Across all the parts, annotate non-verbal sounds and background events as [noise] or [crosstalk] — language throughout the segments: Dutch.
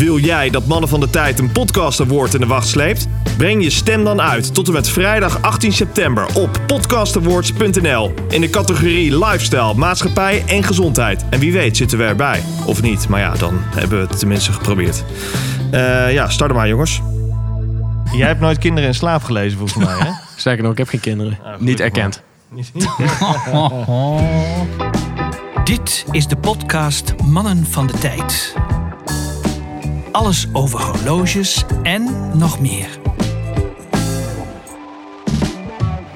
Wil jij dat Mannen van de Tijd een podcast award in de wacht sleept? Breng je stem dan uit tot en met vrijdag 18 september op podcastawards.nl in de categorie Lifestyle, Maatschappij en Gezondheid. En wie weet zitten we erbij. Of niet, maar ja, dan hebben we het tenminste geprobeerd. Eh, ja, start er maar jongens. Jij hebt nooit kinderen in slaap gelezen volgens mij, hè? [laughs] Sterker nog, ik heb geen kinderen. gelukkig Niet erkend. [laughs] Dit is de podcast Mannen van de Tijd. Alles over horloges en nog meer.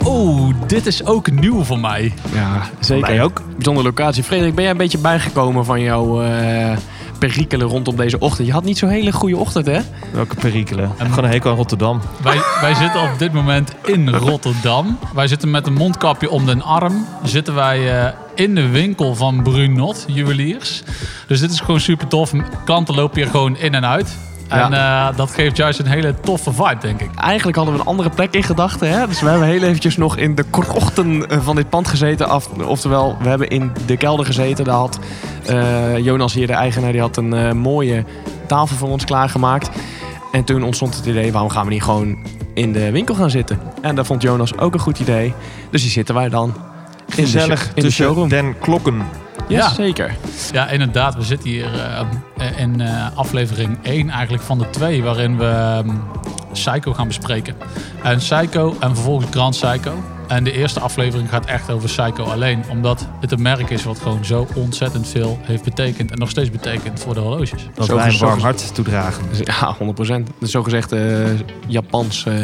Oeh, dit is ook nieuw voor mij. Ja, zeker. Mij ook. Bijzondere locatie. Frederik, ben jij een beetje bijgekomen van jouw eh perikelen rondom deze ochtend? Je had niet zo'n hele goede ochtend, hè? Welke perikelen? Ik heb gewoon een hekel aan Rotterdam. Wij, wij zitten op dit moment in Rotterdam. Wij zitten met een mondkapje om de arm. Zitten wij eh, in de winkel van Brunot, juweliers. Dus dit is gewoon super tof. Klanten lopen hier gewoon in en uit. En eh, dat geeft juist een hele toffe vibe, denk ik. Eigenlijk hadden we een andere plek in gedachten, hè? Dus we hebben heel eventjes nog in de krochten eh, van dit pand gezeten. Af, oftewel, we hebben in de kelder gezeten. Daar had eh, Jonas hier, de eigenaar, die had een mooie tafel voor ons klaargemaakt. En toen ontstond het idee, waarom gaan we niet gewoon in de winkel gaan zitten? En dat vond Jonas ook een goed idee. Dus hier zitten wij dan. In de Gezellig show- in de tussen showroom. den klokken. Ja, Ja. zeker. Ja, inderdaad. We zitten hier eh, in eh, aflevering 1 eigenlijk van de twee... waarin we ehm, Psycho gaan bespreken. En Psycho en vervolgens Grand Psycho. En de eerste aflevering gaat echt over Psycho alleen. Omdat het een merk is wat gewoon zo ontzettend veel heeft betekend... en nog steeds betekent voor de horloges. Dat Zo wij een warm hart toedragen. Dus Ja, 100%. Dus zogezegd eh Japans eh,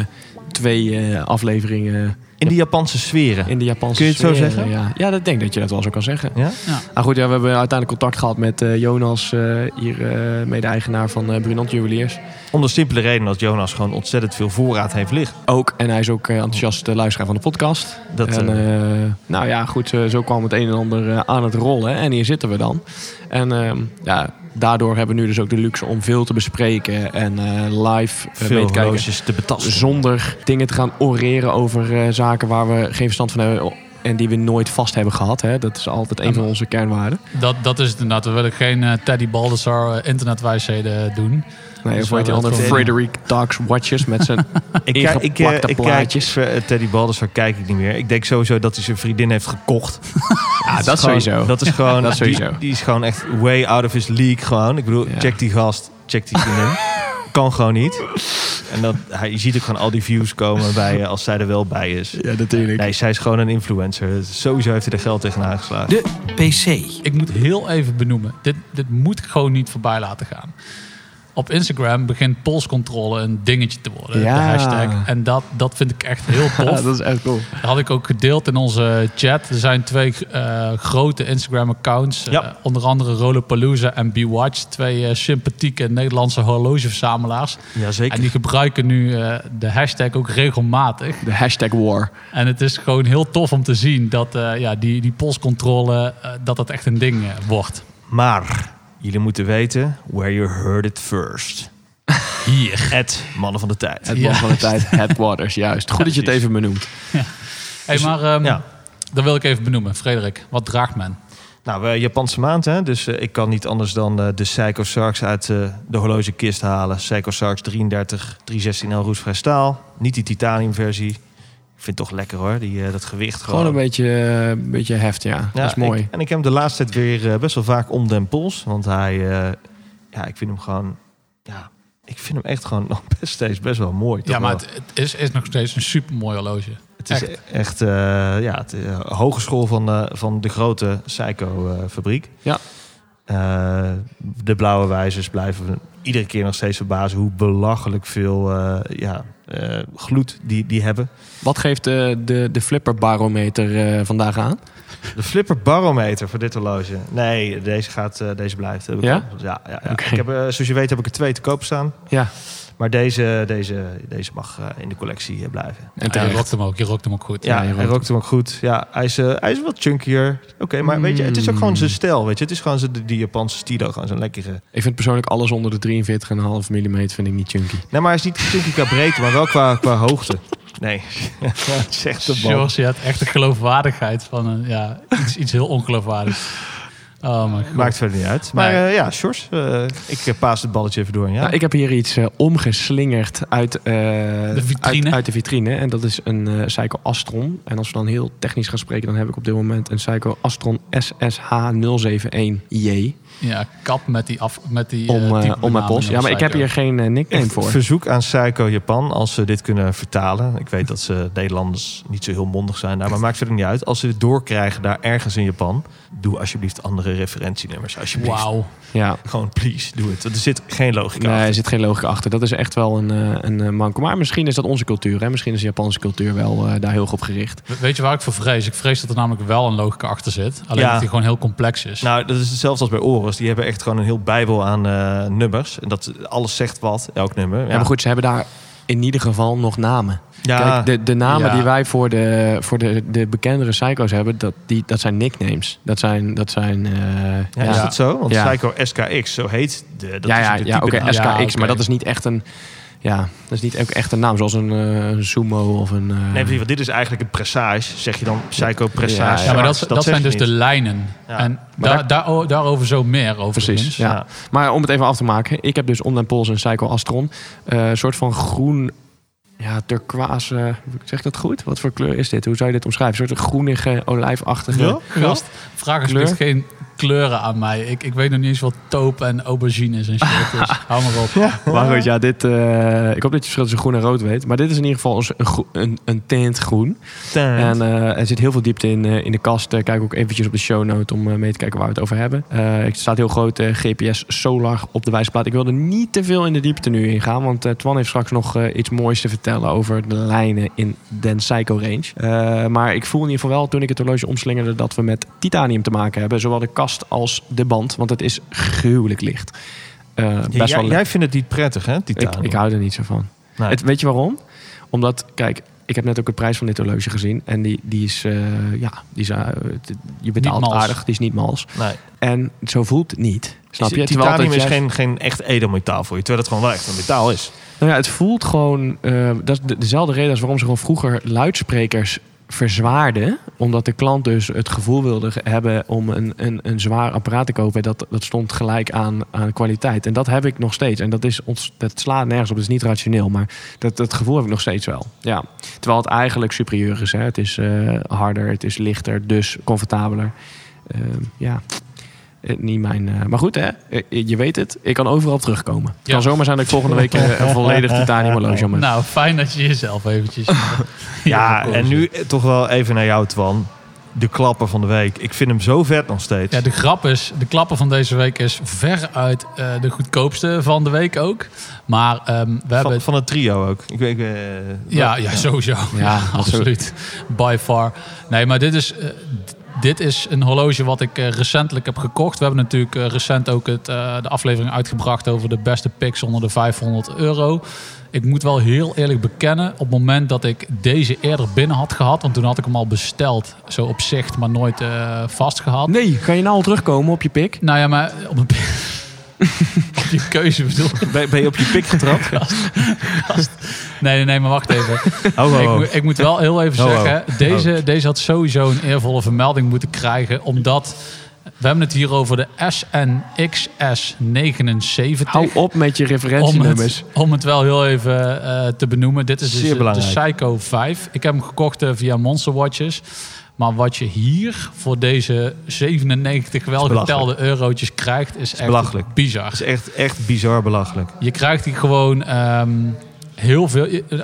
twee eh, afleveringen In die Japanse sferen. in de Japanse Kun je het zo sfeer, zeggen? Ja. ja, dat denk ik dat je dat wel zo kan zeggen. Ja? Nou goed, ja, we hebben uiteindelijk contact gehad met eh, Jonas, eh, hier eh, mede-eigenaar van eh Brunant Juweliers. Om de simpele reden dat Jonas gewoon ontzettend veel voorraad heeft liggen. Ook, en hij is ook enthousiast luisteraar van de podcast. Dat, en, nou ja, goed, zo kwam het een en ander aan het rollen. En hier zitten we dan. En ehm, ja, daardoor hebben we nu dus ook de luxe om veel te bespreken en eh, live mee veel te kijken. te betasten. Zonder dingen te gaan oreren over eh, waar we geen verstand van hebben. En die we nooit vast hebben gehad. Hè. Dat is altijd een van onze kernwaarden. Dat, dat is het inderdaad. We willen geen eh, Teddy Baldassar eh, internetwijsheden doen. Nee, Dus of weet je andere Frederick Talks Watches met zijn [laughs] Ik, kijk- ik, eh, ingeplakte ik plaatjes. kijk eh, Teddy Baldassar kijk ik niet meer. Ik denk sowieso dat hij zijn vriendin heeft gekocht. [laughs] Ja, dat, is gewoon- sowieso. Dat is gewoon, [laughs] Dat sowieso. Die, die is gewoon echt way out of his league gewoon. Ik bedoel, Ja. check die gast, check die vriendin. Kan gewoon niet. En dat, hij, je ziet ook gewoon al die views komen bij als zij er wel bij is. ja, natuurlijk. Nee, zij is gewoon een influencer. Sowieso heeft hij er geld tegenaan geslagen. De PC. Ik moet heel even benoemen. Dit, dit moet ik gewoon niet voorbij laten gaan. Op Instagram begint polscontrole een dingetje te worden. Ja. De hashtag. En dat, dat vind ik echt heel [laughs] tof. Ja, dat is echt cool. Dat had ik ook gedeeld in onze chat. Er zijn twee eh, grote Instagram-accounts. eh, Ja. onder andere Rolopalooza en Bewatch. Twee eh, sympathieke Nederlandse horlogeverzamelaars. Jazeker. En die gebruiken nu eh, de hashtag ook regelmatig. De hashtag war. En het is gewoon heel tof om te zien dat eh, ja, die, die polscontrole, dat dat echt een ding wordt. Maar jullie moeten weten where you heard it first. Hier. [laughs] Het Mannen van de Tijd. Het Ja. man van de tijd, Headwaters, juist. Goed dat je het even benoemt. Hey, maar ehm, ja. dat wil ik even benoemen. Frederik, wat draagt men? Nou, we Japanse maand, hè? dus eh, ik kan niet anders dan eh, de Seiko Sarks uit eh, de horlogekist halen. Seiko Sarks 33, 316 L roestvrij staal. Niet die titanium versie. Ik vind het toch lekker hoor, die, eh, dat gewicht gewoon. Gewoon een beetje, eh, een beetje heft, ja. Ja, dat is mooi. ik- en ik heb hem de laatste tijd weer eh, best wel vaak om den pols. Want hij, eh, ja, ik vind hem gewoon, ja, ik vind hem echt gewoon [laughs] nog best steeds best wel mooi. toch ja, maar wel. het, het is, is nog steeds een super mooi horloge. Het is Echt. echt, eh, ja, het, hogeschool van, eh, van de grote Seiko-fabriek. Ja. de blauwe wijzers blijven iedere keer nog steeds verbazen hoe belachelijk veel eh, ja, gloed die, die hebben. Wat geeft de, de, de flipperbarometer eh, vandaag aan? De flipper barometer voor dit horloge. Nee, deze, gaat, eh, deze blijft. Heb ik Ja? al- ja, ja. Ik heb, eh, zoals je weet heb ik er twee te koop staan. Ja. Maar deze, deze, deze mag eh, in de collectie eh, blijven. En terecht. rookt hem ook. Je rookt hem ook goed. Ja, hij rookt hem ook goed. Ja, hij is, eh, hij is wat chunkier. Oké, maar weet je, het is ook gewoon zijn stijl. Weet je, het is gewoon zijn, die Japanse stilo. Gewoon zo'n lekkere. Ik vind persoonlijk alles onder de 43,5 mm vind ik niet chunky. Nee, maar hij is niet chunky qua breedte, maar wel qua, qua hoogte. Nee, [laughs] het is echt de bal. George, je hebt echt een geloofwaardigheid van een, ja, iets, iets heel ongeloofwaardigs. Oh mijn god. Maakt verder niet uit. Maar eh, ja, Sjors, eh, ik eh, paas het balletje even door aan jou. Nou, ik heb hier iets omgeslingerd uit, eh, vitrine. Uit, uit de vitrine. En dat is een eh Psycho Astron. En als we dan heel technisch gaan spreken, dan heb ik op dit moment een Psycho Astron SSH071J Ja, kap met die, af, met die om, eh, eh, om mijn post. benaming Ja, maar ik heb hier geen eh, nickname Echt voor. verzoek aan Psycho Japan als ze dit kunnen vertalen. Ik weet dat ze Nederlanders niet zo heel mondig zijn daar, maar maakt verder niet uit. Als ze dit doorkrijgen daar ergens in Japan, doe alsjeblieft andere referentienummers. Alsjeblieft. Wauw. Ja. Gewoon please, doe het. Er zit geen logica Nee, er achter. zit geen logica achter. Dat is echt wel een, eh, een manko. Maar misschien is dat onze cultuur. Hè? Misschien is de Japanse cultuur wel eh, daar heel goed op gericht. We- Weet je waar ik voor vrees? Ik vrees dat er namelijk wel een logica achter zit. Alleen Ja. dat die gewoon heel complex is. Nou, dat is hetzelfde als bij Die hebben echt gewoon een heel bijbel aan eh, nummers. En dat alles zegt wat, elk nummer. Ja. maar goed, ze hebben daar in ieder geval nog namen. Ja, Kijk, de, de namen Ja. die wij voor de, voor de, de bekendere psycho's hebben, dat, die, dat zijn nicknames. Dat zijn... Dat zijn eh, ja, is dat zo? Want. Psycho SKX, zo heet de, dat ja, ja, ja oké. SKX. Maar dat is niet echt een... Ja, dat is niet ook echt een naam. Zoals een, eh, een sumo of een... eh, Nee, want dit is eigenlijk een pressage. Zeg je dan Psycho pressage? Ja, ja, maar dat, dat, zijn dus de lijnen. Ja. En Maar daar, daar, daarover zo meer over. Precies, ja. Ja. Maar om het even af te maken. Ik heb dus om den pols een Psycho Astron. Eh, Een soort van groen... Ja, turquoise... Zeg ik dat goed? Wat voor kleur is dit? Hoe zou je dit omschrijven? Een soort groenige, olijfachtige... Ja? Gast, vraag alsjeblieft geen kleuren aan mij. Ik, ik weet nog niet eens wat taupe en aubergine is en shit. [laughs] Dus hou maar op. Maar goed, ja, dit... eh, ik hoop dat je het verschil tussen groen en rood weet. Maar dit is in ieder geval een, een, een tint groen. En eh, er zit heel veel diepte in, eh, in de kast. Kijk ook eventjes op de show note om eh, mee te kijken waar we het over hebben. Eh er staat heel groot GPS Solar op de wijsplaat. Ik wilde niet te veel in de diepte nu ingaan. Want Twan heeft straks nog eh, iets moois te vertellen over de lijnen in Den Psycho range. Eh, maar ik voel in ieder geval wel toen ik het horloge omslingerde dat we met titanium te maken hebben. Zowel de kast als de band. Want het is gruwelijk licht. Ja, best jij, wel jij vindt het niet prettig, hè, ik, ik hou er niet zo van. Nee. Het, weet je waarom? Omdat, kijk, ik heb net ook de prijs van dit horloge gezien. En die, die is, eh, ja, die is, het- je betaalt aardig, die is niet mals. Nee. En zo voelt het niet. Snap Is- je? Terwijl Titanium is geen, geen echt edelmetaal voor je. Terwijl het gewoon wel echt een metaal is. Nou ja, het voelt gewoon... eh, dat is de- dezelfde reden als waarom ze gewoon vroeger luidsprekers verzwaarden. Omdat de klant dus het gevoel wilde hebben om een, een, een zwaar apparaat te kopen. Dat, dat stond gelijk aan, aan kwaliteit. En dat heb ik nog steeds. En dat, is ons, dat slaat nergens op. Dat is niet rationeel. Maar dat, dat gevoel heb ik nog steeds wel. Ja. Terwijl het eigenlijk superieur is. Hè. Het is eh, harder, het is lichter, dus comfortabeler. Eh, ja, niet mijn... eh, maar goed, hè? Eh, je weet het. Ik kan overal terugkomen. Het Ja. kan zomaar zijn dat ik volgende week eh, een volledig titanium horloge om heb. Nou, fijn dat je jezelf eventjes... [laughs] Ja, en nu eh, toch wel even naar jou, Twan. De klapper van de week. Ik vind hem zo vet nog steeds. Ja, de grap is, de klapper van deze week is veruit eh de goedkoopste van de week ook. Maar ehm, we hebben... van, van het trio ook. Ik weet, eh, Ja, ja, sowieso. Ja, [laughs] absoluut. By far. Nee, maar dit is, eh, dit is een horloge wat ik eh, recentelijk heb gekocht. We hebben natuurlijk eh, recent ook het, eh, de aflevering uitgebracht over de beste picks onder de 500 euro. Ik moet wel heel eerlijk bekennen, op het moment dat ik deze eerder binnen had gehad, want toen had ik hem al besteld, zo op zicht, maar nooit eh vastgehad. Nee, kan je nou al terugkomen op je pik? Nou ja, maar op, een, op je keuze bedoel ik. ben, ben je op je pik getrapt? [laughs] Nee, nee, nee, maar wacht even. Oh, oh, Ik, oh. moet- ik moet wel heel even zeggen, deze, deze had sowieso een eervolle vermelding moeten krijgen, omdat we hebben het hier over de SNXS 79. Hou op met je om referentienummers. het, om het wel heel even eh, te benoemen. Dit is dus Zeer de. Psycho 5. Ik heb hem gekocht eh, via Monster Watches. Maar wat je hier voor deze 97 wel belachelijk. getelde eurotjes krijgt, is echt belachelijk. bizar. Dat is echt, echt bizar belachelijk. Je krijgt hier gewoon ehm, heel veel. eh, eh,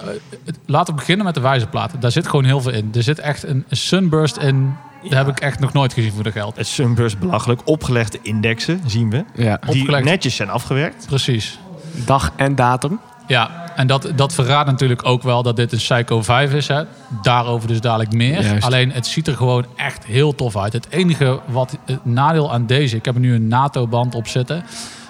Laten we beginnen met de wijzerplaten. Daar zit gewoon heel veel in. Er zit echt een sunburst in. Dat heb ik echt nog nooit gezien voor de geld. Het Sunburst belachelijk. Opgelegde indexen zien we. Ja. Die Opgelegd. netjes zijn afgewerkt. Precies. Dag en datum. Ja, en dat, dat verraadt natuurlijk ook wel dat dit een Psycho 5 is. Hè. Daarover dus dadelijk meer. Juist. Alleen het ziet er gewoon echt heel tof uit. Het enige wat het nadeel aan deze, ik heb er nu een NATO-band op zitten.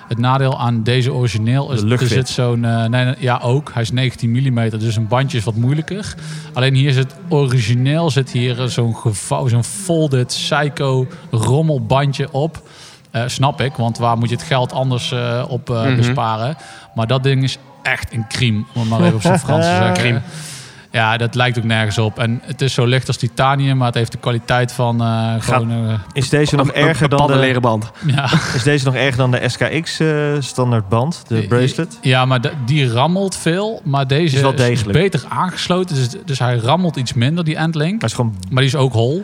Het nadeel aan deze origineel is De er zit zo'n. eh, nee, ja, ook. Hij is 19 mm, dus een bandje is wat moeilijker. Alleen hier zit origineel zit hier eh, zo'n gevouwen, zo'n folded Psycho rommelbandje op. Eh, snap ik, want waar moet je het geld anders op Mhm. besparen? Maar dat ding is echt een crime, om het maar even op zijn Frans te zeggen. [laughs] Crime. Ja, dat lijkt ook nergens op. En het is zo licht als titanium, maar het heeft de kwaliteit van eh, gewoon... eh, Is deze nog [laughs] erger dan de, leren band. ja. is deze nog erger dan de SKX eh, standaard band, de bracelet? Ja, maar de- die rammelt veel. Maar deze Is wel is, beter aangesloten. Dus, dus hij rammelt iets minder, die endlink. Maar is gewoon Maar die is ook hol.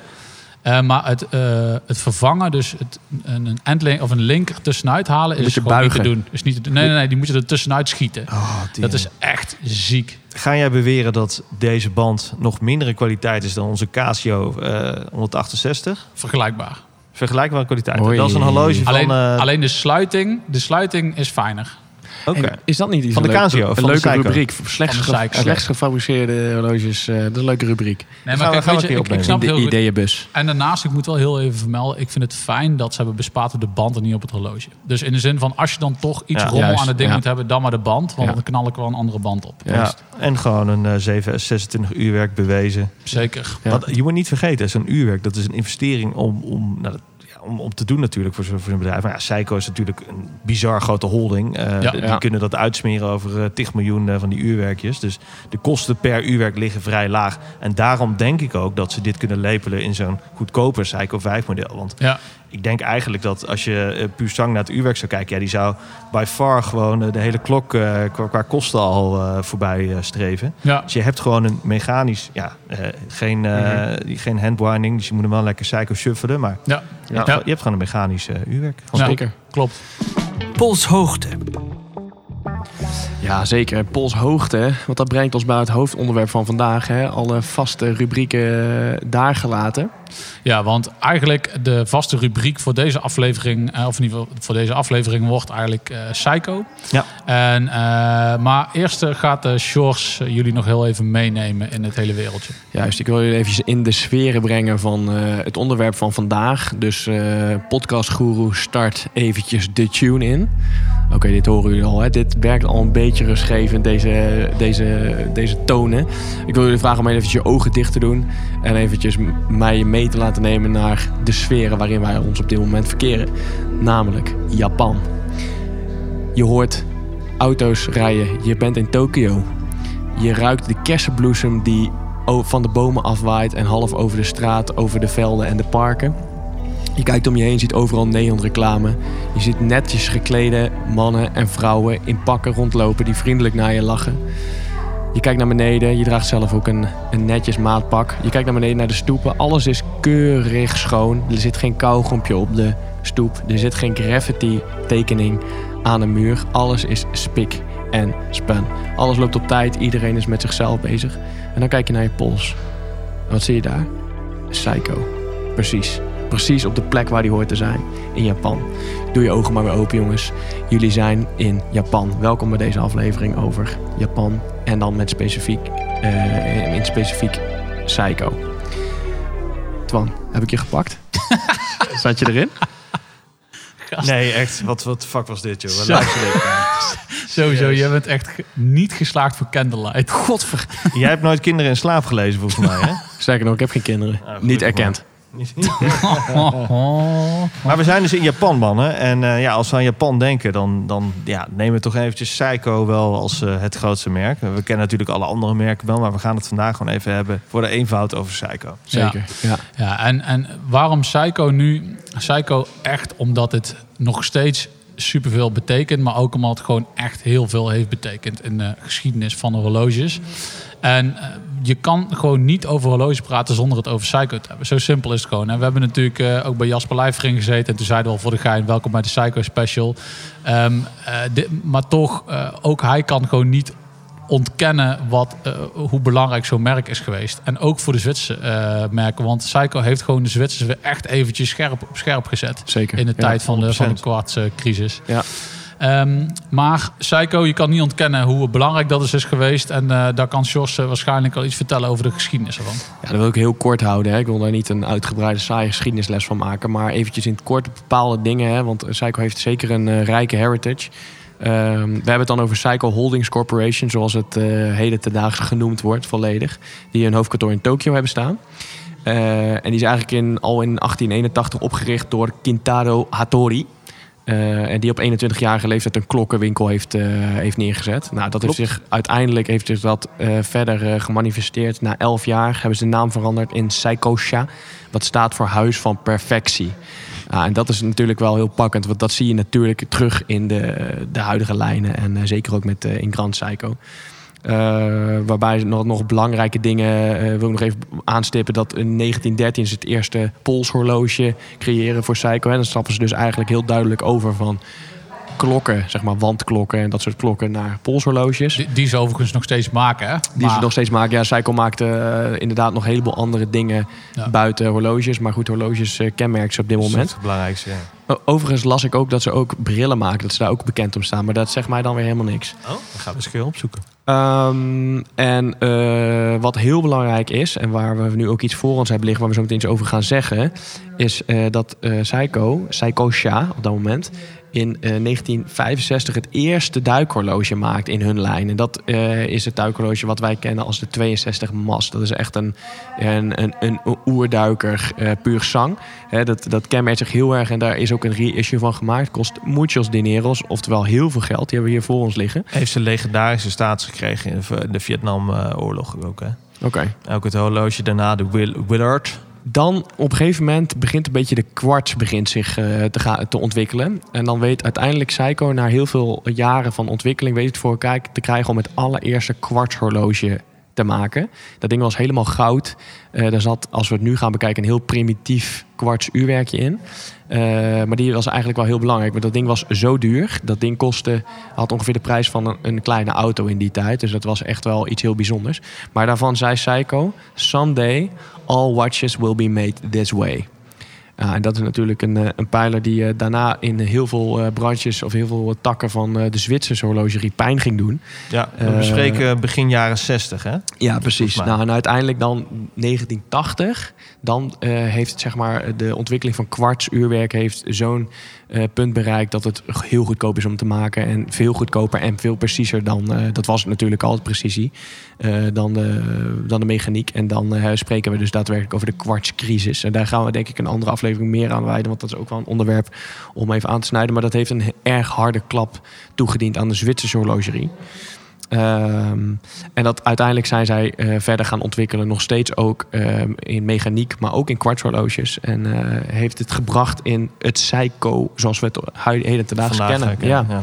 Eh, maar het, eh, het vervangen, dus het, een, een endlink of een link tussenuit halen, is gewoon niet te buigen. doen. Is niet te. Nee, nee, nee, die moet je er tussenuit schieten. Oh, Dat is echt ziek. Ga jij beweren dat deze band nog mindere kwaliteit is dan onze Casio eh 168? Vergelijkbaar. Vergelijkbare kwaliteit. Oei. Dat is een horloge van... Alleen, eh, alleen de sluiting, de sluiting is fijner. Is dat niet iets Van de Casio, Een van de leuke rubriek. Slechts, de ge- slechts gefabriceerde horloges. eh, dat is een leuke rubriek. Nee, gaan we- kijk, gaan we weet een je, keer ik, ik snap de heel goed. ideeënbus. En daarnaast, ik moet wel heel even vermelden, ik vind het fijn dat ze hebben bespaard op de band en niet op het horloge. Dus in de zin van, als je dan toch iets Ja, rommel juist, aan het ding ja. moet hebben, dan maar de band. Want Ja. dan knal ik wel een andere band op. Ja, en gewoon een eh 7 26 uurwerk bewezen. Zeker. Ja. Want je moet niet vergeten, zo'n uurwerk, dat is een investering om, om, nou, om, om te doen natuurlijk voor zo'n voor bedrijf. Maar ja, Seiko is natuurlijk een bizar grote holding. Eh, Ja. die Ja. kunnen dat uitsmeren over eh 10 miljoen eh, van die uurwerkjes. Dus de kosten per uurwerk liggen vrij laag. En daarom denk ik ook dat ze dit kunnen lepelen in zo'n goedkoper Seiko 5 model. Want Ja, ik denk eigenlijk dat als je eh, puur zang naar het uurwerk zou kijken, ja, die zou by far gewoon eh, de hele klok eh, qua, qua kosten al eh, voorbij streven. ja. Dus je hebt gewoon een mechanisch, ja, eh, geen, eh, die- geen handwinding, dus je moet hem wel lekker psycho shuffelen, maar ja. je, hebt, Ja. je hebt gewoon een mechanisch uurwerk. Zeker. klopt. Polshoogte. Ja, zeker. Polshoogte, want dat brengt ons bij het hoofdonderwerp van vandaag. Hè? Alle vaste rubrieken eh, daar gelaten. Ja, want eigenlijk de vaste rubriek voor deze aflevering, eh, of in ieder geval voor deze aflevering, wordt eigenlijk eh Psycho. Ja. En, eh, maar eerst gaat de Shores jullie nog heel even meenemen in het hele wereldje. Juist, ik wil jullie eventjes in de sferen brengen van eh, het onderwerp van vandaag. Dus eh podcast Guru start eventjes de tune in. Oké, dit horen jullie al. Hè? Dit werkt al een beetje rustgevend, deze, deze, deze tonen. Ik wil jullie vragen om eventjes je ogen dicht te doen. En eventjes mij mee te laten nemen naar de sferen waarin wij ons op dit moment verkeren. Namelijk Japan. Je hoort auto's rijden. Je bent in Tokio. Je ruikt de kersenbloesem die van de bomen afwaait en half over de straat, over de velden en de parken. Je kijkt om je heen, ziet overal neonreclame. Je ziet netjes geklede mannen en vrouwen in pakken rondlopen die vriendelijk naar je lachen. Je kijkt naar beneden, je draagt zelf ook een, een netjes maatpak. Je kijkt naar beneden naar de stoepen, alles is keurig schoon. Er zit geen kauwgompje op de stoep. Er zit geen graffiti tekening aan de muur. Alles is spik en span. Alles loopt op tijd, iedereen is met zichzelf bezig. En dan kijk je naar je pols. En wat zie je daar? Psycho. Precies. Precies op de plek waar die hoort te zijn. In Japan. Doe je ogen maar weer open, jongens. Jullie zijn in Japan. Welkom bij deze aflevering over Japan. En dan met specifiek, eh, in specifiek Psycho. Twan, heb ik je gepakt? [laughs] Zat je erin? Nee, echt, wat, wat fuck was dit, joh? Wat Zo. [laughs] Sowieso, jij bent echt ge- niet geslaagd voor Candlelight. Godver... [laughs] Jij hebt nooit kinderen in slaap gelezen, volgens mij, hè? Sterker nog, ik heb geen kinderen. gelukkig Niet maar. erkend. [laughs] Maar we zijn dus in Japan, mannen. En eh, ja, als we aan Japan denken, dan, dan ja, nemen we toch eventjes Seiko wel als eh, het grootste merk. We kennen natuurlijk alle andere merken wel, maar we gaan het vandaag gewoon even hebben voor de eenvoud over Seiko. Zeker. Ja. Ja, en, en waarom Psycho nu? Psycho echt omdat het nog steeds superveel betekent, maar ook omdat het gewoon echt heel veel heeft betekend in de geschiedenis van de horloges. En eh, je kan gewoon niet over horloges praten zonder het over Psycho te hebben. Zo simpel is het gewoon. En we hebben natuurlijk eh, ook bij Jasper Lijvering gezeten. En toen zeiden we al voor de gein, welkom bij de Psycho Special. Ehm, eh, dit- maar toch, eh, ook hij kan gewoon niet ontkennen wat, hoe belangrijk zo'n merk is geweest. En ook voor de Zwitserse merken. Want Psycho heeft gewoon de Zwitsers weer echt eventjes scherp op scherp gezet. Zeker. In de Ja, tijd van de, van de 100%. kwartscrisis. Ja. Ehm, maar Psycho, je kan niet ontkennen hoe belangrijk dat is, geweest. En eh, daar kan Jos eh, waarschijnlijk al iets vertellen over de geschiedenis ervan. Ja, dat wil ik heel kort houden. Hè. Ik wil daar niet een uitgebreide saaie geschiedenisles van maken. Maar eventjes in het kort bepaalde dingen. Hè. Want Psycho heeft zeker een eh, rijke heritage. Ehm, we hebben het dan over Psycho Holdings Corporation, zoals het eh heden ten dagen genoemd wordt, volledig. Die een hoofdkantoor in Tokio hebben staan. Eh, en die is eigenlijk in, al in 1881 opgericht door Kintaro Hattori. Eh, en die op 21-jarige leeftijd een klokkenwinkel heeft, eh, heeft neergezet. Nou, dat heeft zich uiteindelijk heeft zich dat eh, verder gemanifesteerd. Na 11 jaar hebben ze de naam veranderd in Psychosha. Wat staat voor Huis van Perfectie. Ah, en dat is natuurlijk wel heel pakkend. Want dat zie je natuurlijk terug in de, de huidige lijnen. En zeker ook met, in Grand Psycho. Eh, waarbij nog, nog belangrijke dingen eh, wil ik nog even aanstippen. Dat in 1913 ze het eerste polshorloge creëren voor Psycho. En dan stappen ze dus eigenlijk heel duidelijk over van klokken, zeg maar wandklokken en dat soort klokken naar polshorloges. Die, die ze overigens nog steeds maken. Hè? Die ze nog steeds maken. Ja, Psycho maakte eh, inderdaad nog een heleboel andere dingen Ja. buiten horloges. Maar goed, horloges kenmerkt ze op dit Dat is moment. het belangrijkste, ja. Overigens las ik ook dat ze ook brillen maken. Dat ze daar ook bekend om staan. Maar dat zegt mij dan weer helemaal niks. Oh, dan gaan we keer opzoeken. Ehm, en eh, wat heel belangrijk is, en waar we nu ook iets voor ons hebben liggen, waar we zo meteen iets over gaan zeggen, is eh, dat eh Psycho, Psycho Sha op dat moment, in eh, 1965 het eerste duikhorloge maakt in hun lijn. En dat eh, is het duikhorloge wat wij kennen als de 62 Mas. Dat is echt een, een, een, een oerduiker, eh puur zang. Dat, dat kenmerkt zich heel erg en daar is ook een reissue van gemaakt. Kost muchos dineros, oftewel heel veel geld. Die hebben we hier voor ons liggen. Heeft ze legendarische status gekregen in de- de Vietnamoorlog ook, hè? Oké. Ook het horloge daarna, de Will Willard. Dan op een gegeven moment begint een beetje de kwarts begint zich eh, te, gaan, te ontwikkelen. En dan weet uiteindelijk Psycho na heel veel jaren van ontwikkeling... weet het voor elkaar te krijgen om het allereerste kwartshorloge te maken. Dat ding was helemaal goud. Eh daar zat, als we het nu gaan bekijken, een heel primitief kwartsuurwerkje in. Eh, maar die was eigenlijk wel heel belangrijk. Want dat ding was zo duur. Dat ding kostte, had ongeveer de prijs van een, een kleine auto in die tijd. Dus dat was echt wel iets heel bijzonders. Maar daarvan zei Psycho... Someday all watches will be made this way. Ja, en dat is natuurlijk een, eh, een pijler die eh, daarna in heel veel eh, branches... of heel veel takken van de Zwitserse horlogerie pijn ging doen. Ja, we bespreken begin jaren 60, hè? Ja, precies. Nou, en uiteindelijk dan 1980, dan heeft zeg maar, de ontwikkeling van kwartsuurwerk heeft zo'n eh, punt bereikt dat het heel goedkoop is om te maken en veel goedkoper en veel preciezer dan, eh, dat was natuurlijk altijd precisie, eh, dan, de, dan de mechaniek. En dan spreken we dus daadwerkelijk over de kwartscrisis. En daar gaan we denk ik een andere aflevering meer aan wijden, want dat is ook wel een onderwerp om even aan te snijden. Maar dat heeft een erg harde klap toegediend aan de Zwitserse horlogerie. Ehm, en dat uiteindelijk zijn zij eh, verder gaan ontwikkelen, nog steeds ook ehm, in mechaniek, maar ook in kwartshorloges. En eh, heeft het gebracht in het Seiko, zoals we het heden ten dagen kennen. Ja. ja.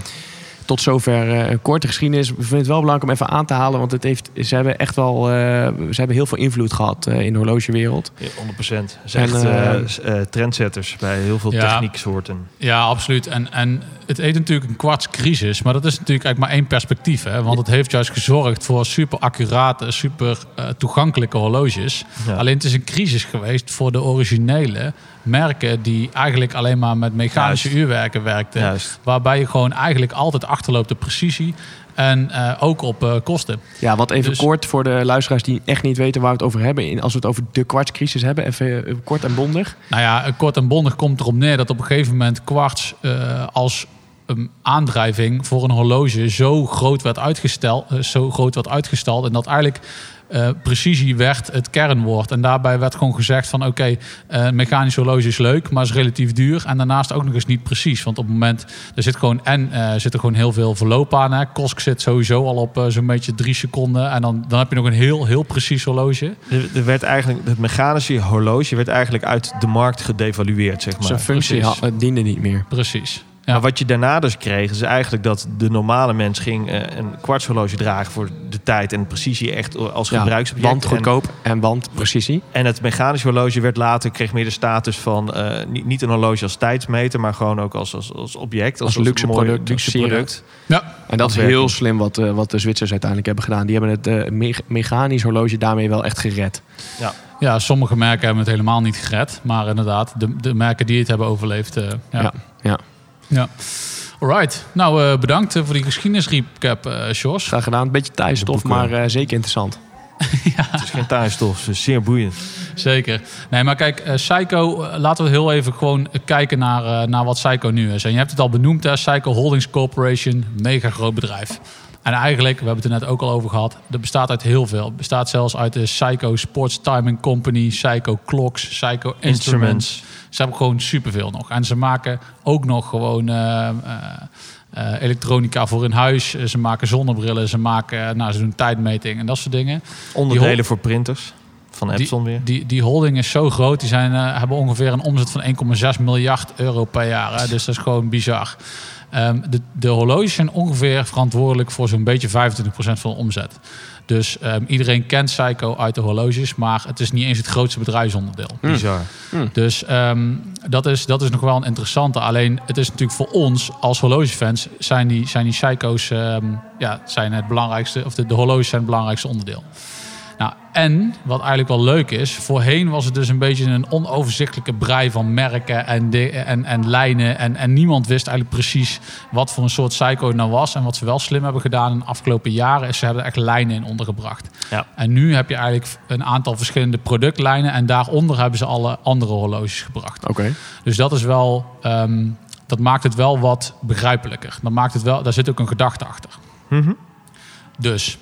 Tot zover eh, een korte geschiedenis. We vinden het wel belangrijk om even aan te halen, want het heeft, ze hebben echt wel eh, ze hebben heel veel invloed gehad eh, in de horlogewereld. Ja, 100%. Ze zijn echt eh, eh, eh, trendsetters bij heel veel Ja. technieksoorten. Ja, absoluut. En, en het heet natuurlijk een kwartscrisis, maar dat is natuurlijk eigenlijk maar één perspectief. Hè? Want het heeft juist gezorgd voor super accurate, super eh, toegankelijke horloges. Ja. Alleen het is een crisis geweest voor de originele merken die eigenlijk alleen maar met mechanische Juist. uurwerken werkten. Juist. Waarbij je gewoon eigenlijk altijd achterloopt op precisie en eh, ook op eh, kosten. Ja, wat even Dus- kort voor de luisteraars die echt niet weten waar we het over hebben. In- Als we het over de kwartscrisis hebben, even eh, kort en bondig. Nou ja, kort en bondig komt erop neer dat op een gegeven moment kwarts als een aandrijving voor een horloge zo groot werd uitgesteld, zo groot werd uitgestald en dat eigenlijk eh, precisie werd het kernwoord. En daarbij werd gewoon gezegd van oké, eh, een mechanisch horloge is leuk, maar is relatief duur. En daarnaast ook nog eens niet precies. Want op het moment, er zit gewoon en eh, zit er gewoon heel veel verloop aan. Hè. Kosk zit sowieso al op eh, zo'n beetje drie seconden. En dan, dan heb je nog een heel, heel precies horloge. Er, er werd eigenlijk, het mechanische horloge werd eigenlijk uit de markt gedevalueerd, zeg maar. Zijn functie eh, diende niet meer. Precies. Ja. Maar wat je daarna dus kreeg, is eigenlijk dat de normale mens ging eh, een kwartshorloge dragen voor de tijd en precisie echt als Ja, gebruiksobject. want goedkoop en want precisie. En, het mechanisch horloge werd later, kreeg meer de status van eh, niet, niet een horloge als tijdsmeter, maar gewoon ook als, als, als object. Als luxe mooi product, luxe product. Ja, En dat is heel slim wat, eh, wat de Zwitsers uiteindelijk hebben gedaan. Die hebben het eh, me- mechanisch horloge daarmee wel echt gered. Ja, sommige merken hebben het helemaal niet gered. Maar inderdaad, de, de merken die het hebben overleefd. eh, ja. Ja, ja. Ja. Alright. Nou, eh, bedankt eh, voor die geschiedenisrecap, eh Sjors. Graag gedaan. Een beetje thuisstof, maar eh, zeker interessant. [laughs] Het is geen tuinstof, dus zeer boeiend. Zeker. Nee, maar kijk, eh, Psycho, laten we heel even gewoon kijken naar, eh, naar wat Psycho nu is. En je hebt het al benoemd, hè, Psycho Holdings Corporation, mega groot bedrijf. En eigenlijk, we hebben het er net ook al over gehad, dat bestaat uit heel veel. Het bestaat zelfs uit de Psycho Sports Timing Company, Psycho Clocks, Psycho Instruments, Ze hebben gewoon superveel nog. En ze maken ook nog gewoon eh, eh, eh, elektronica voor in huis. Ze maken zonnebrillen, ze maken, nou, ze doen tijdmeting en dat soort dingen. Onderdelen voor printers van Epson weer. Die, die holding is zo groot. Die zijn, eh, hebben ongeveer een omzet van 1,6 miljard euro per jaar. Hè? Dus dat is gewoon bizar. Ehm, de, de horloges zijn ongeveer verantwoordelijk voor zo'n beetje 25% van de omzet. Dus ehm, iedereen kent Seiko uit de horloges, maar het is niet eens het grootste bedrijfsonderdeel. Bizar. Dus ehm, dat, is, dat is nog wel een interessante. Alleen het is natuurlijk voor ons als horlogefans zijn die, zijn die Seiko's ehm, ja, zijn het belangrijkste, of de, de horloges zijn het belangrijkste onderdeel. Nou, en wat eigenlijk wel leuk is, voorheen was het dus een beetje een onoverzichtelijke brei van merken en, de, en, en lijnen. En, en niemand wist eigenlijk precies wat voor een soort Seiko het nou was. En wat ze wel slim hebben gedaan in de afgelopen jaren, is ze hebben er echt lijnen in ondergebracht. Ja. En nu heb je eigenlijk een aantal verschillende productlijnen en daaronder hebben ze alle andere horloges gebracht. Oké. Dus dat is wel, ehm, dat maakt het wel wat begrijpelijker. Dat maakt het wel, daar zit ook een gedachte achter. Mhm. Dus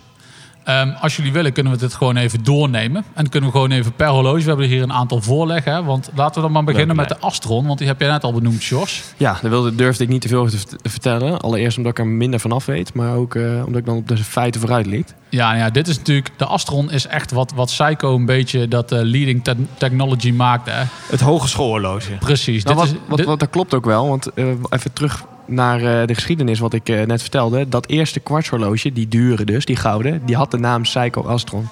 ehm, als jullie willen, kunnen we dit gewoon even doornemen. En dan kunnen we gewoon even per horloge. We hebben hier een aantal voorleggen. hè. Want laten we dan maar beginnen Leuk, met de Astron. Want die heb jij net al benoemd, Jos. Ja, daar wilde, durfde ik niet te veel over te vert- vertellen. Allereerst omdat ik er minder van af weet, maar ook eh, omdat ik dan op de feiten vooruit liet. Ja, ja, dit is natuurlijk... De Astron is echt wat, wat Seiko een beetje dat eh, leading te- technology maakte. Hè. Het hogeschoolhorloge. Precies. Nou, dit wat, is, wat, dit- wat, dat klopt ook wel, want eh, even terug naar eh, de geschiedenis wat ik eh, net vertelde. Dat eerste kwartshorloge, die dure dus, die gouden, die had de naam Seiko Astron.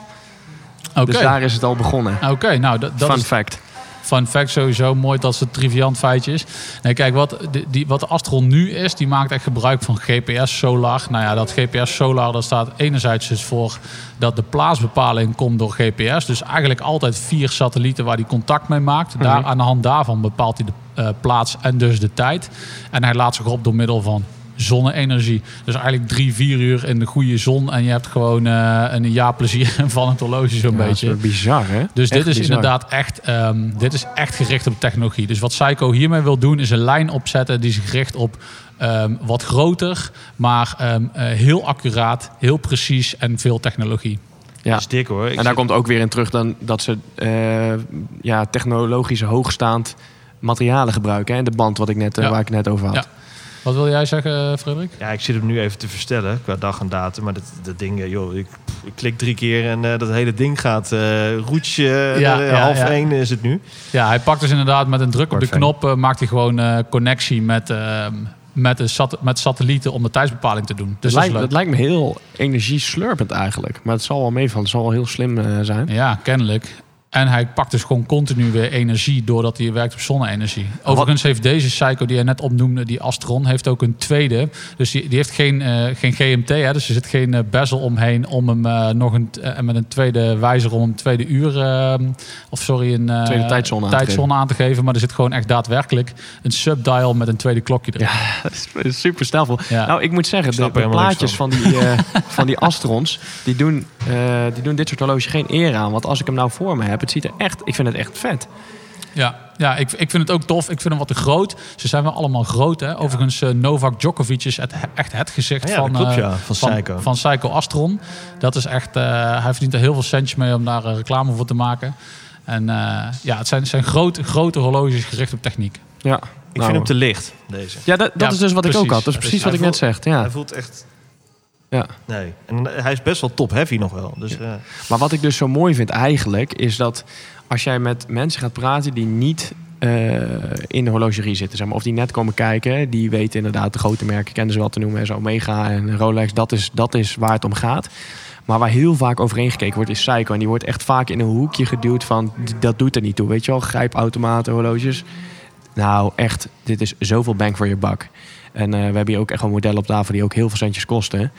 Dus daar is het al begonnen. Oké, nou dat, dat Fun is fact. Fun fact sowieso, mooi dat het triviant feitje is. Nee, kijk, wat de, die, wat de Astron nu is, die maakt echt gebruik van GPS Solar. Nou ja, dat GPS Solar, dat staat enerzijds dus voor dat de plaatsbepaling komt door GPS. Dus eigenlijk altijd vier satellieten waar hij contact mee maakt. Daar, aan de hand daarvan bepaalt hij de eh, plaats en dus de tijd. En hij laat zich op door middel van zonne-energie. Dus eigenlijk drie, vier uur in de goede zon. En je hebt gewoon eh, een jaar plezier [laughs] van het horloge zo'n Ja, dat is beetje. bizar, hè? Dus dit is bizar. inderdaad echt, ehm, dit is echt gericht op technologie. Dus wat Seiko hiermee wil doen, is een lijn opzetten die zich richt op ehm, wat groter, maar ehm, eh, heel accuraat, heel precies en veel technologie. Ja. Dat is dik hoor. Ik En daar komt ook weer in terug dan dat ze eh, ja, technologisch hoogstaand materialen gebruiken. Hè? De band wat ik net, Ja. waar ik het net over had. Ja. Wat wil jij zeggen, Frederik? Ja, ik zit hem nu even te verstellen qua dag en datum. Maar dat, dat ding, eh, joh, ik, ik klik drie keer en eh, dat hele ding gaat uh, roetje. eh, Ja, eh, ja, half ja. één is het nu. Ja, hij pakt dus inderdaad met een druk op de knop, eh, maakt hij gewoon eh, connectie met, ehm, met, de sat met satellieten om de tijdsbepaling te doen. Dus Dat, lijkt, dat lijkt me heel energieslurpend eigenlijk. Maar het zal wel meevallen. Het zal wel heel slim eh, zijn. Ja, kennelijk. En hij pakt dus gewoon continu weer energie doordat hij werkt op zonne-energie. Overigens heeft deze Seiko die hij net opnoemde, die Astron, heeft ook een tweede. Dus die, die heeft geen, eh, geen GMT, hè, dus er zit geen eh, bezel omheen om hem eh, nog een, eh, met een tweede wijzer om een tweede uur, eh, of sorry, een Tweede tijdzone aan te tijdzone aan te geven. Maar er zit gewoon echt daadwerkelijk een subdial met een tweede klokje erin. Ja, [laughs] dat is- super. Ja. Nou, ik moet zeggen, Ik de, plaatjes van die, [laughs] van die Astrons, die doen, die doen dit soort horloges geen eer aan. Want als ik hem nou voor me heb, het ziet er echt, ik vind het echt vet. Ja, ja ik, ik vind het ook tof. Ik vind hem wat te groot. Ze zijn wel allemaal groot. Hè? Overigens, eh, Novak Djokovic is het, echt het gezicht Ja, van, klopt, eh, ja, van Seiko Astron. Dat is echt, eh, hij verdient er heel veel centjes mee om daar reclame voor te maken. En eh, ja, het zijn, het zijn grote, grote horloges gericht op techniek. Ja, Ik Nou, vind hem te licht, deze. Ja, dat, dat Ja, is dus wat ik ook had. Dat is precies wat ik net zeg. Ja. Hij voelt echt... Ja. Nee. En hij is best wel top-heavy nog wel. Dus eh, Maar wat ik dus zo mooi vind eigenlijk, is dat als jij met mensen gaat praten die niet eh, in de horlogerie zitten, zeg maar, of die net komen kijken, die weten inderdaad de grote merken, kennen ze wel te noemen, zoals Omega en Rolex, dat is, dat is waar het om gaat. Maar waar heel vaak overheen gekeken wordt, is Seiko. En die wordt echt vaak in een hoekje geduwd van, dat doet er niet toe. Weet je wel, grijpautomaten, horloges. Nou, echt, dit is zoveel bang voor je bak. En eh, we hebben hier ook echt wel modellen op tafel die ook heel veel centjes kosten.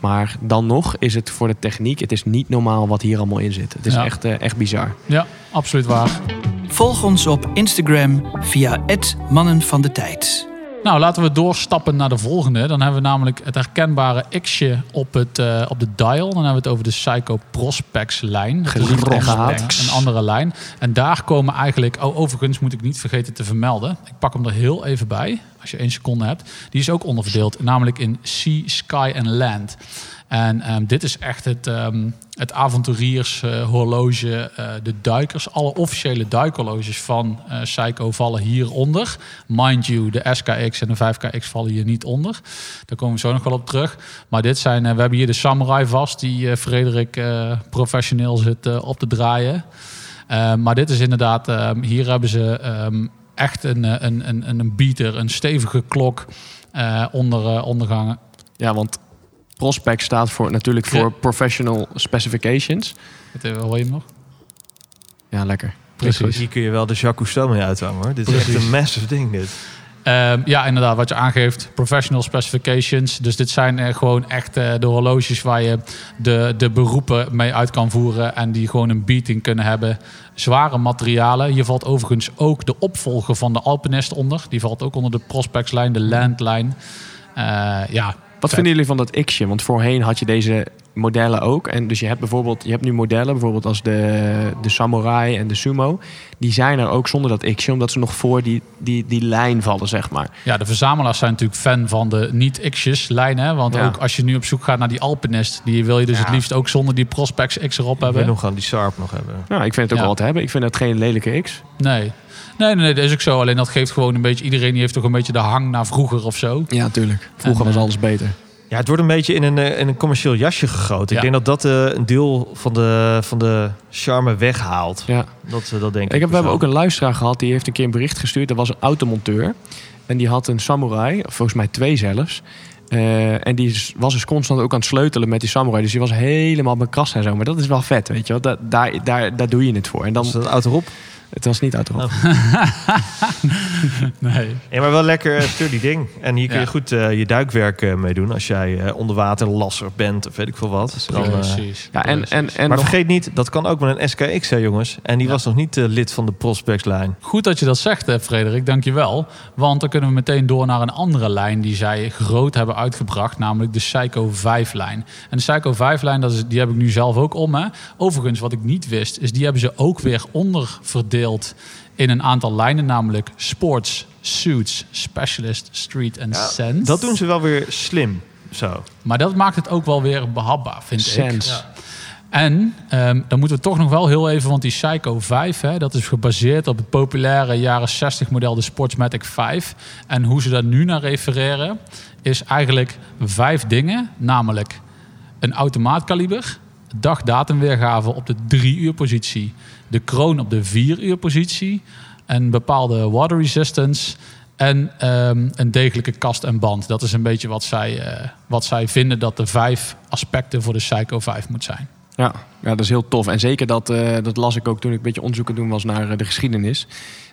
Maar dan nog is het voor de techniek, het is niet normaal wat hier allemaal in zit. Het is Ja. echt, eh, echt bizar. Ja, absoluut waar. Volg ons op Instagram via het Mannen van de Tijd. Nou, laten we doorstappen naar de volgende. Dan hebben we namelijk het herkenbare X'je op, het, eh, op de dial. Dan hebben we het over de Psycho Prospex lijn. Gehaat. Een andere lijn. En daar komen eigenlijk... Oh, overigens moet ik niet vergeten te vermelden. Ik pak hem er heel even bij, als je één seconde hebt. Die is ook onderverdeeld, namelijk in Sea, Sky en Land. En ehm, dit is echt het, ehm het avonturiershorloge, uh, de duikers. Alle officiële duikhorloges van uh, Seiko vallen hieronder. Mind you, de SKX en de 5KX vallen hier niet onder. Daar komen we zo nog wel op terug. Maar dit zijn, we hebben hier de Samurai vast, die Frederik professioneel zit op te draaien. maar dit is inderdaad, ehm, hier hebben ze echt een, een, een, een beater, een stevige klok onder, ondergangen. Ja, want Prospect staat voor, natuurlijk voor Professional Specifications. Het, hoor je hem nog? Ja, lekker. Precies. Hier kun je wel de Jacques Cousteau mee uithangen hoor. Dit is echt een massive ding dit. Um, ja, inderdaad, wat je aangeeft, professional specifications. Dus dit zijn uh, gewoon echt uh, de horloges waar je de, de beroepen mee uit kan voeren en die gewoon een beating kunnen hebben. Zware materialen. Hier valt overigens ook de opvolger van de Alpinist onder. Die valt ook onder de Prospects-lijn, de Landlijn. Uh, ja, wat vinden jullie van dat Xje? Want voorheen had je deze modellen ook. En dus je hebt bijvoorbeeld, je hebt nu modellen, bijvoorbeeld als de, de Samurai en de Sumo. Die zijn er ook zonder dat Xje, omdat ze nog voor die, die, die lijn vallen, zeg maar. Ja, de verzamelaars zijn natuurlijk fan van de niet-X'jes lijn. Want ook als je nu op zoek gaat naar die Alpinist, die wil je dus het liefst ook zonder die Prospects X erop hebben. Ik wil nog gewoon die Sharp nog hebben. Ja, ik vind het ook wel te hebben. Ik vind het geen lelijke X. Nee. Nee, nee, nee, dat is ook zo. Alleen dat geeft gewoon een beetje... Iedereen die heeft toch een beetje de hang naar vroeger of zo. Ja, tuurlijk. Vroeger was alles beter. Ja, het wordt een beetje in een, eh, in een commercieel jasje gegoten. Ik denk dat dat uh, een deel van de, van de charme weghaalt. Ja. Dat, uh, dat denk ik. ik heb, we hebben ook een luisteraar gehad, die heeft een keer een bericht gestuurd. Dat was een automonteur. En die had een samurai, volgens mij twee zelfs. Uh, en die was dus constant ook aan het sleutelen met die samurai. Dus die was helemaal bekrast en zo. Maar dat is wel vet, weet je wel. Dat, daar, daar, daar doe je het voor. En dan, was dat auto op? Het was niet uit de oh. [laughs] nee. Ja, maar wel lekker sturdy ding. En hier kun je goed uh, je duikwerk uh, mee doen. Als jij uh, onderwaterlasser bent of weet ik veel wat. Dan, Precies. ja, en, en, en maar vergeet niet, dat kan ook met een SKX, hè, jongens. En die was nog niet lid van de Prospects-lijn. Goed dat je dat zegt, Frederik. Dankjewel. Want dan kunnen we meteen door naar een andere lijn die zij groot hebben uitgebracht. Namelijk de Psycho 5-lijn. En de Psycho 5-lijn, die heb ik nu zelf ook om. Hè. Overigens, wat ik niet wist, is die hebben ze ook weer onderverdeeld in een aantal lijnen, namelijk sports, suits, specialist, street en ja, sense. Dat doen ze wel weer slim. Zo. Maar dat maakt het ook wel weer behapbaar, vind sense. ik. Ja. En um, dan moeten we toch nog wel heel even, want die Psycho 5, hè, dat is gebaseerd op het populaire jaren 60 model de Sportsmatic 5. En hoe ze daar nu naar refereren, is eigenlijk vijf dingen. Namelijk een automaatkaliber, dag-datumweergave op de 3 uur positie, de kroon op de 4 uur positie, een bepaalde water resistance en um, een degelijke kast en band. Dat is een beetje wat zij, uh, wat zij vinden dat de vijf aspecten voor de Psycho 5 moet zijn. Ja, ja, dat is heel tof. En zeker dat, uh, dat las ik ook toen ik een beetje onderzoek aan doen was naar uh, de geschiedenis.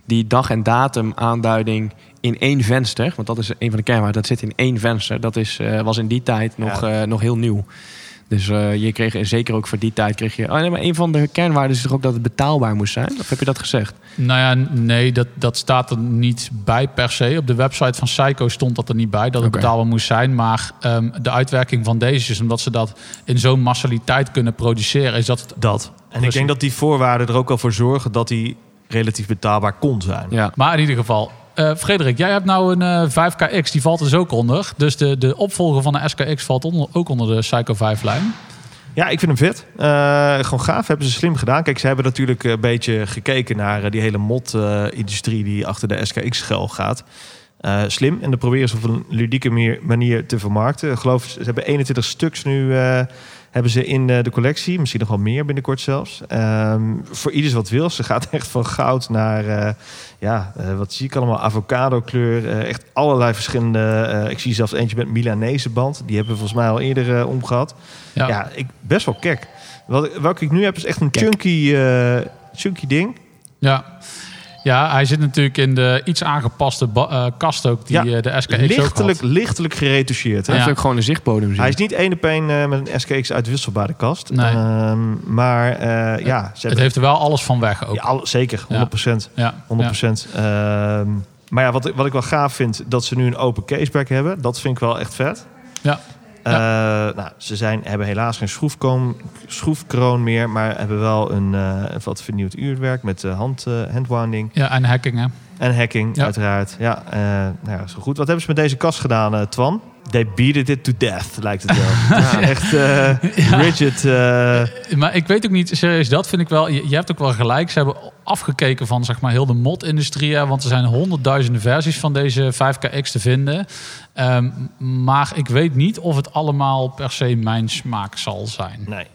Die dag- en datum aanduiding in één venster, want dat is een van de kernwaarden, dat zit in één venster. Dat is, was in die tijd nog, ja. nog heel nieuw. Dus uh, je kreeg, en zeker ook voor die tijd, kreeg je. Oh, nee, maar een van de kernwaarden is toch ook dat het betaalbaar moest zijn? Of heb je dat gezegd? Nou ja, nee, dat, dat staat er niet bij per se. Op de website van Psycho stond dat er niet bij, dat het okay. betaalbaar moest zijn. Maar um, de uitwerking van deze is omdat ze dat in zo'n massaliteit kunnen produceren, is dat. Dat. En ik denk dat die voorwaarden er ook al voor zorgen dat die relatief betaalbaar kon zijn. Ja. Maar in ieder geval, uh, Frederik, jij hebt nou een uh, 5KX, die valt dus ook onder. Dus de, de opvolger van de SKX valt onder, ook onder de Psycho 5-lijn. Ja, ik vind hem vet. Uh, gewoon gaaf, hebben ze slim gedaan. Kijk, ze hebben natuurlijk een beetje gekeken naar die hele mod-industrie die achter de SKX schuil gaat. Slim. En dan proberen ze op een ludieke manier te vermarkten. Ik geloof, ze hebben 21 stuks nu hebben ze in de collectie. Misschien nog wel meer binnenkort zelfs. Um, voor ieders wat wil. Ze gaat [laughs] echt van goud naar, uh, ja, wat zie ik allemaal? Avocado kleur. echt allerlei verschillende. ik zie zelfs eentje met Milanese band. Die hebben we volgens mij al eerder omgehad. Ja. ja, ik best wel kek. Wat, welke ik nu heb is echt een chunky, chunky ding. Ja. Ja, hij zit natuurlijk in de iets aangepaste uh, kast ook, die ja, de SKX lichtelijk, ook had. lichtelijk geretoucheerd. Hij heeft ook gewoon een zichtbodem. Hij is niet één op één uh, met een SKX uitwisselbare kast. Nee. Uh, maar uh, ja... Ze het heeft er wel alles van weg ook. Ja, al, zeker, 100%. Ja. 100%. Ja. maar ja, wat, wat ik wel gaaf vind, dat ze nu een open caseback hebben. Dat vind ik wel echt vet. Ja. Ja. Uh, nou, ze zijn, hebben helaas geen schroefkroon, schroefkroon meer, maar hebben wel een, uh, een wat vernieuwd uurwerk met uh, hand, handwinding. Ja, en hacking hè? En hacking, ja. uiteraard. Ja, nou ja, zo goed. Wat hebben ze met deze kast gedaan, Twan? They beat it to death, lijkt het wel. [laughs] Echt eh, rigid. eh, Maar ik weet ook niet, serieus, dat vind ik wel. Je, je hebt ook wel gelijk. Ze hebben afgekeken van zeg maar heel de mod-industrie. Want er zijn honderdduizenden versies van deze 5KX te vinden. Ehm, maar ik weet niet of het allemaal per se mijn smaak zal zijn. nee.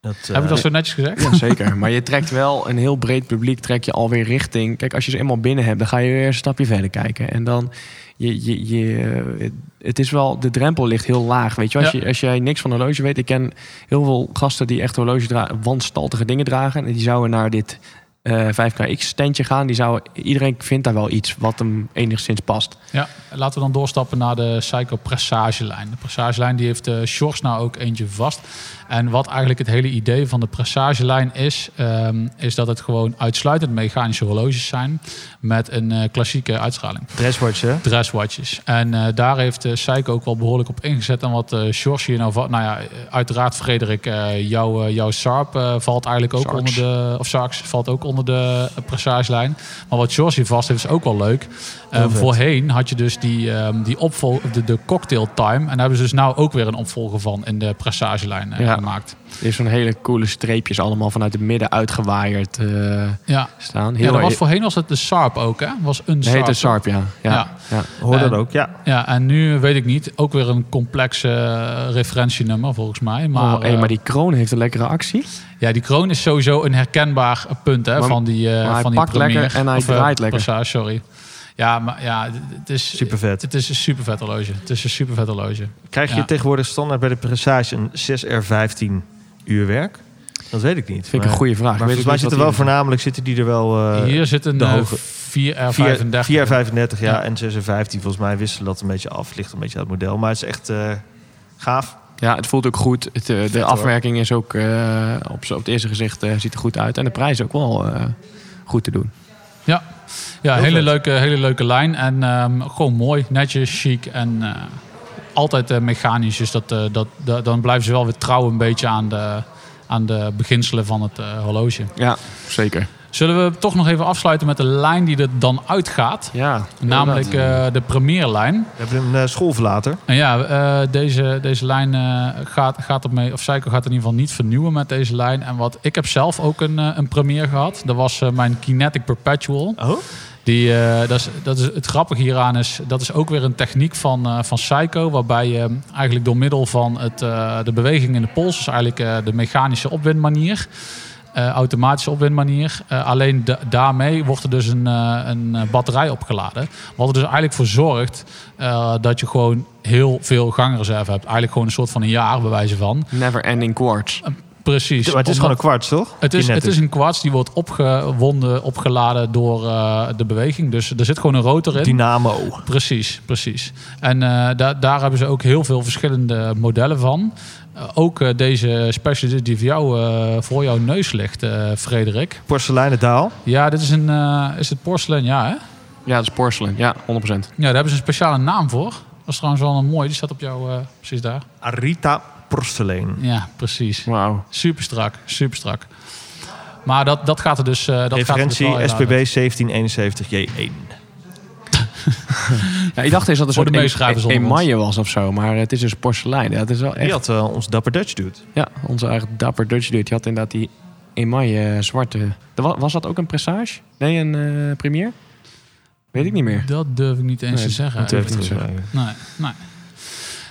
Dat, Heb ik dat zo netjes gezegd? Ja, zeker. Maar je trekt wel een heel breed publiek, trek je alweer richting. Kijk, als je ze eenmaal binnen hebt, dan ga je weer een stapje verder kijken. En dan, je, je, je, het is wel, de drempel ligt heel laag. Weet je, als, Ja. je, als jij niks van horloge weet, ik ken heel veel gasten die echt horloge dragen, wanstaltige dingen dragen. En die zouden naar dit eh 5KX-standje gaan. Die zouden, iedereen vindt daar wel iets wat hem enigszins past. Ja, laten we dan doorstappen naar de Psycho Pressagelijn. De Pressagelijn die heeft de Shores nou ook eentje vast. En wat eigenlijk het hele idee van de Pressagelijn is, ehm, is dat het gewoon uitsluitend mechanische horloges zijn met een eh, klassieke uitstraling. Dresswatch, hè? Dresswatches. En eh, daar heeft uh, Seiko ook wel behoorlijk op ingezet. En wat uh, Sjors hier nou. Nou ja, uiteraard Frederik, uh, jouw, jouw Sarp uh, valt eigenlijk ook Sarks. onder de... Of Sarks valt ook onder de pressagelijn. Maar wat Sjors hier vast heeft is ook wel leuk. Um, voorheen had je dus die, um, die opvol de, de cocktail time. En daar hebben ze dus nou ook weer een opvolger van in de pressagelijn uh, Ja. gemaakt. Er is zo'n hele coole streepjes allemaal vanuit het midden uitgewaaierd eh, Ja. staan. Ja, Heel dat was voorheen was het de Sarp ook, hè? Was een Sarp. heet een Sarp, ja. ja. Ja. ja. Hoor dat En- ook, ja. Ja, en nu weet ik niet. Ook weer een complex eh, referentienummer volgens mij. Maar, oh, hey, eh, maar die kroon heeft een lekkere actie. ja, die kroon is sowieso een herkenbaar punt hè, Maar- van die, eh maar hij van die pakt premier. lekker en hij Of, eh, draait lekker. Passage, sorry. Ja, maar ja, het- is Super vet. Het is een super vet horloge. Het is een super vet horloge. Krijg je Ja. tegenwoordig standaard bij de pressage een 6R15 uurwerk? Dat weet ik niet. Vind ik maar, een goede vraag. Maar volgens mij zitten wel voornamelijk zitten die er wel. eh, Hier zit een de hoge- 4R35. 4R35, ja, Ja. en 6R15. Volgens mij wisselen dat een beetje af. Ligt een beetje aan het model. Maar het is echt eh, gaaf. Ja, het voelt ook goed. Het, eh, de hoor. afwerking is ook eh, op, op het eerste gezicht eh, ziet er goed uit. En de prijs is ook wel eh, goed te doen. Ja, ja Heel hele, vet. leuke, hele leuke lijn. En ehm, gewoon mooi, netjes, chic en eh, altijd eh, mechanisch. Dus dat, eh, dat, dat- dan blijven ze wel weer trouw een beetje aan de, aan de beginselen van het horloge. Ja, zeker. Zullen we toch nog even afsluiten met de lijn die er dan uitgaat? Ja, Namelijk eh, de premierlijn. We hebben een eh, schoolverlater. En ja, eh, deze, deze lijn gaat, gaat ermee, of Seiko gaat in ieder geval niet vernieuwen met deze lijn. En wat ik heb zelf ook een, een premier gehad. Dat was mijn Kinetic Perpetual. Oh? Die, dat, is, dat is het grappige hieraan is, dat is ook weer een techniek van, van Psycho, waarbij je eigenlijk door middel van het, de beweging in de pols, dus eigenlijk de mechanische opwindmanier, eh, automatische opwindmanier, eh, alleen da- daarmee wordt er dus een, eh, een batterij opgeladen. Wat er dus eigenlijk voor zorgt eh, dat je gewoon heel veel gangreserve hebt. Eigenlijk gewoon een soort van een jaar, bij wijze van. never ending quartz. Precies. Maar het is gewoon een kwarts, toch? het is, het is een kwarts die wordt opgewonden, opgeladen door eh, de beweging. Dus er zit gewoon een rotor in. Dynamo. Precies, precies. En eh, daar daar hebben ze ook heel veel verschillende modellen van. Eh, ook eh, deze specialist die voor jou, eh, voor jouw neus ligt, Frederik. Porseleinendaal? Ja, dit is een. Is het porselein? Ja, hè? Ja, dat is porselein. Ja, 100%. Ja, daar hebben ze een speciale naam voor. Dat is trouwens wel een mooie. Die staat op jou precies daar. Arita porselein. Ja, precies. Wauw. Super strak, super strak. Maar dat, dat gaat er dus. dat Referentie gaat er dus SPB 1771J1. [laughs] Ja, ik dacht eens dat het een de soort onder ons. emaille was of zo. Maar het is dus porselein. Ja, het is wel Die echt... had eh, ons Dapper Dutch doet. Ja, onze eigen dapper Dutch dude. Die had inderdaad die emaille eh, zwarte... Er wa- Was dat ook een pressage? Nee, een eh premier? Weet ik niet meer. Dat durf ik niet eens Nee, te zeggen. dat durf ik niet te zeggen. Nee, nee.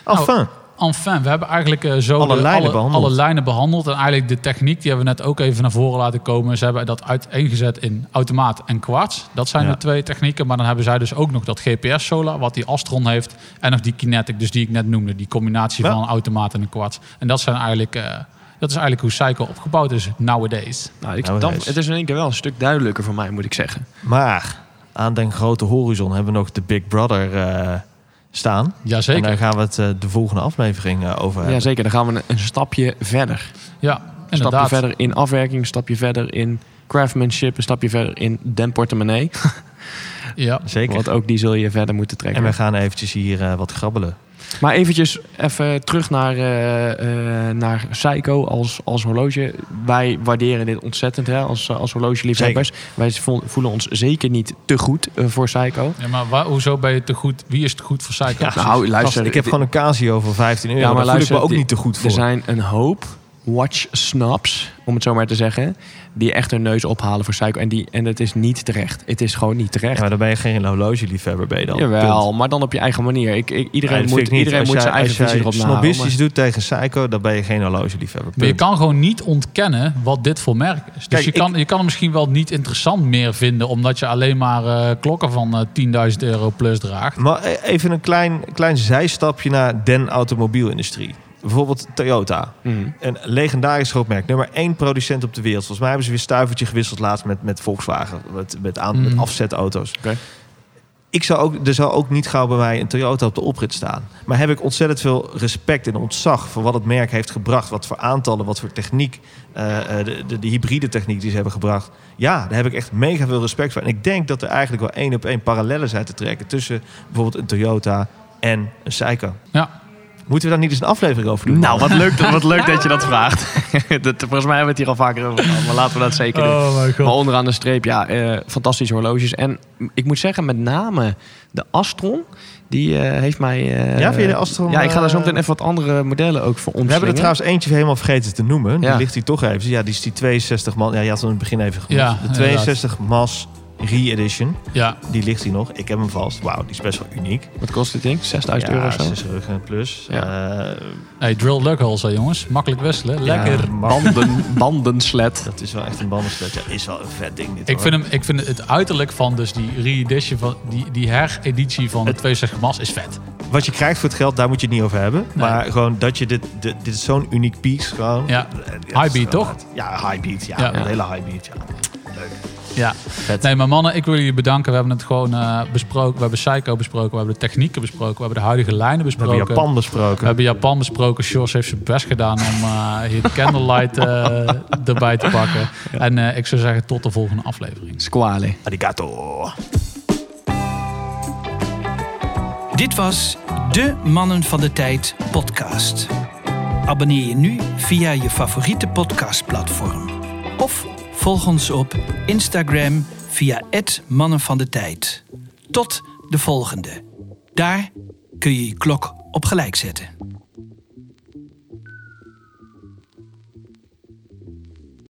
Enfin, Enfin, we hebben eigenlijk eh, zo Alle de- lijnen alle, behandeld. alle lijnen behandeld. En eigenlijk de techniek, die hebben we net ook even naar voren laten komen. Ze hebben dat uiteengezet in automaat en kwarts. Dat zijn Ja. de twee technieken. Maar dan hebben zij dus ook nog dat GPS-solar, wat die Astron heeft. En nog die Kinetic, dus die ik net noemde. Die combinatie Ja. van een automaat en een kwarts. En dat, zijn eigenlijk, eh, dat is eigenlijk hoe Psycho opgebouwd is nowadays. Nou, ik, dan, het is in één keer wel een stuk duidelijker voor mij, moet ik zeggen. maar aan den grote horizon hebben we nog de Big Brother eh, staan. En Jazeker. daar gaan we het eh, de volgende aflevering eh, over hebben. Ja, zeker. Dan gaan we een, een stapje verder. Ja, Een stapje verder in afwerking, een stapje verder in craftsmanship, een stapje verder in den portemonnee. [laughs] Ja. Zeker. Want ook die zul je verder moeten trekken. En we gaan eventjes hier eh, wat grabbelen. Maar eventjes even terug naar, eh, eh, naar Seiko als, als horloge. Wij waarderen dit ontzettend hè, als, als horlogeliefhebbers. Wij vo- voelen ons zeker niet te goed voor Seiko. Ja, maar waar, hoezo ben je te goed? Wie is te goed voor Psycho? nou, luister. Gast, ik heb gewoon een Casio voor 15 euro. Ja, maar Daar voel ik luister, me ook die- niet te goed voor. Er zijn een hoop watch snaps, om het zo maar te zeggen, die echt hun neus ophalen voor Seiko. En, die, en het is niet terecht. Het is gewoon niet terecht. Ja, maar dan ben je geen horlogeliefhebber, ben je dan. Jawel, Punt. maar dan op je eigen manier. Ik, ik- iedereen moet, ik iedereen Als moet jij- zijn eigen als visie erop nahouden. snobistisch doet tegen Psycho, dan ben je geen horlogeliefhebber. Maar je kan gewoon niet ontkennen wat dit voor merk is. Dus Kijk, je, kan, je kan het misschien wel niet interessant meer vinden... omdat je alleen maar eh, klokken van eh 10.000 euro plus draagt. Maar e- even een klein, klein zijstapje naar den automobielindustrie. Bijvoorbeeld Toyota. Mhm. Een legendarisch groot merk. Nummer één producent op de wereld. Volgens mij hebben ze weer stuivertje gewisseld laatst met, met Volkswagen. Met, met, aan, met Mhm. afzetauto's. Ik zou ook, er zou ook niet gauw bij mij een Toyota op de oprit staan. Maar heb ik ontzettend veel respect en ontzag voor wat het merk heeft gebracht. Wat voor aantallen, wat voor techniek. eh, eh, de, de, de hybride techniek die ze hebben gebracht. Ja, daar heb ik echt mega veel respect voor. En ik denk dat er eigenlijk wel één op één parallellen zijn te trekken. Tussen bijvoorbeeld een Toyota en een Seiko. Ja. Moeten we daar niet eens een aflevering over doen? Nou, wat leuk, wat leuk dat je dat vraagt. [laughs] dat, volgens mij hebben we het hier al vaker over gehad, maar laten we dat zeker doen. Oh mijn Maar onderaan de streep, ja, eh, fantastische horloges. En ik moet zeggen, met name de Astron, die eh, heeft mij... eh, Ja, vind je de Astron, Ja, ik ga daar zo meteen even wat andere modellen ook voor We hebben er trouwens eentje helemaal vergeten te noemen. Die Ja. ligt hier toch even. Ja, die is die 62 man. Ja, je had hem in het begin even genoemd. Ja, de 62 Mas Re-Edition. Ja, Die ligt hier nog. Ik heb hem vast. Wauw, die is best wel uniek. Wat kost dit ding? 6000 ja, euro of zo? 6 ruggen plus. Ja. Eh, hey, drill lug holes, hè, jongens. Makkelijk wisselen. Lekker. [laughs] ja, Banden, bandenslet. Dat is wel echt een bandenslet. Ja, is wel een vet ding dit Ik hoor. vind, hem, ik vind het uiterlijk van dus die re-edition, van die, die hereditie van de 62 Mas is vet. Wat je krijgt voor het geld, daar moet je het niet over hebben. Nee. Maar gewoon dat je dit... dit, dit is zo'n uniek piece gewoon. Ja. Eh, High beat, toch? Ja, high beat. Ja, Ja. een hele high beat. Ja. Ja. Nee, maar mannen, ik wil jullie bedanken. We hebben het gewoon eh, besproken. We hebben Psycho besproken. We hebben de technieken besproken. We hebben de huidige lijnen We besproken. hebben Japan besproken. We hebben Japan besproken. Sjors heeft zijn best gedaan om eh, hier de candlelight eh, [laughs] erbij te pakken. En eh, ik zou zeggen tot de volgende aflevering. Squale. Arigato. Dit was de Mannen van de Tijd podcast. Abonneer je nu via je favoriete podcastplatform. Of volg ons op Instagram via het Mannen van de Tijd. Tot de volgende. Daar kun je je klok op gelijk zetten.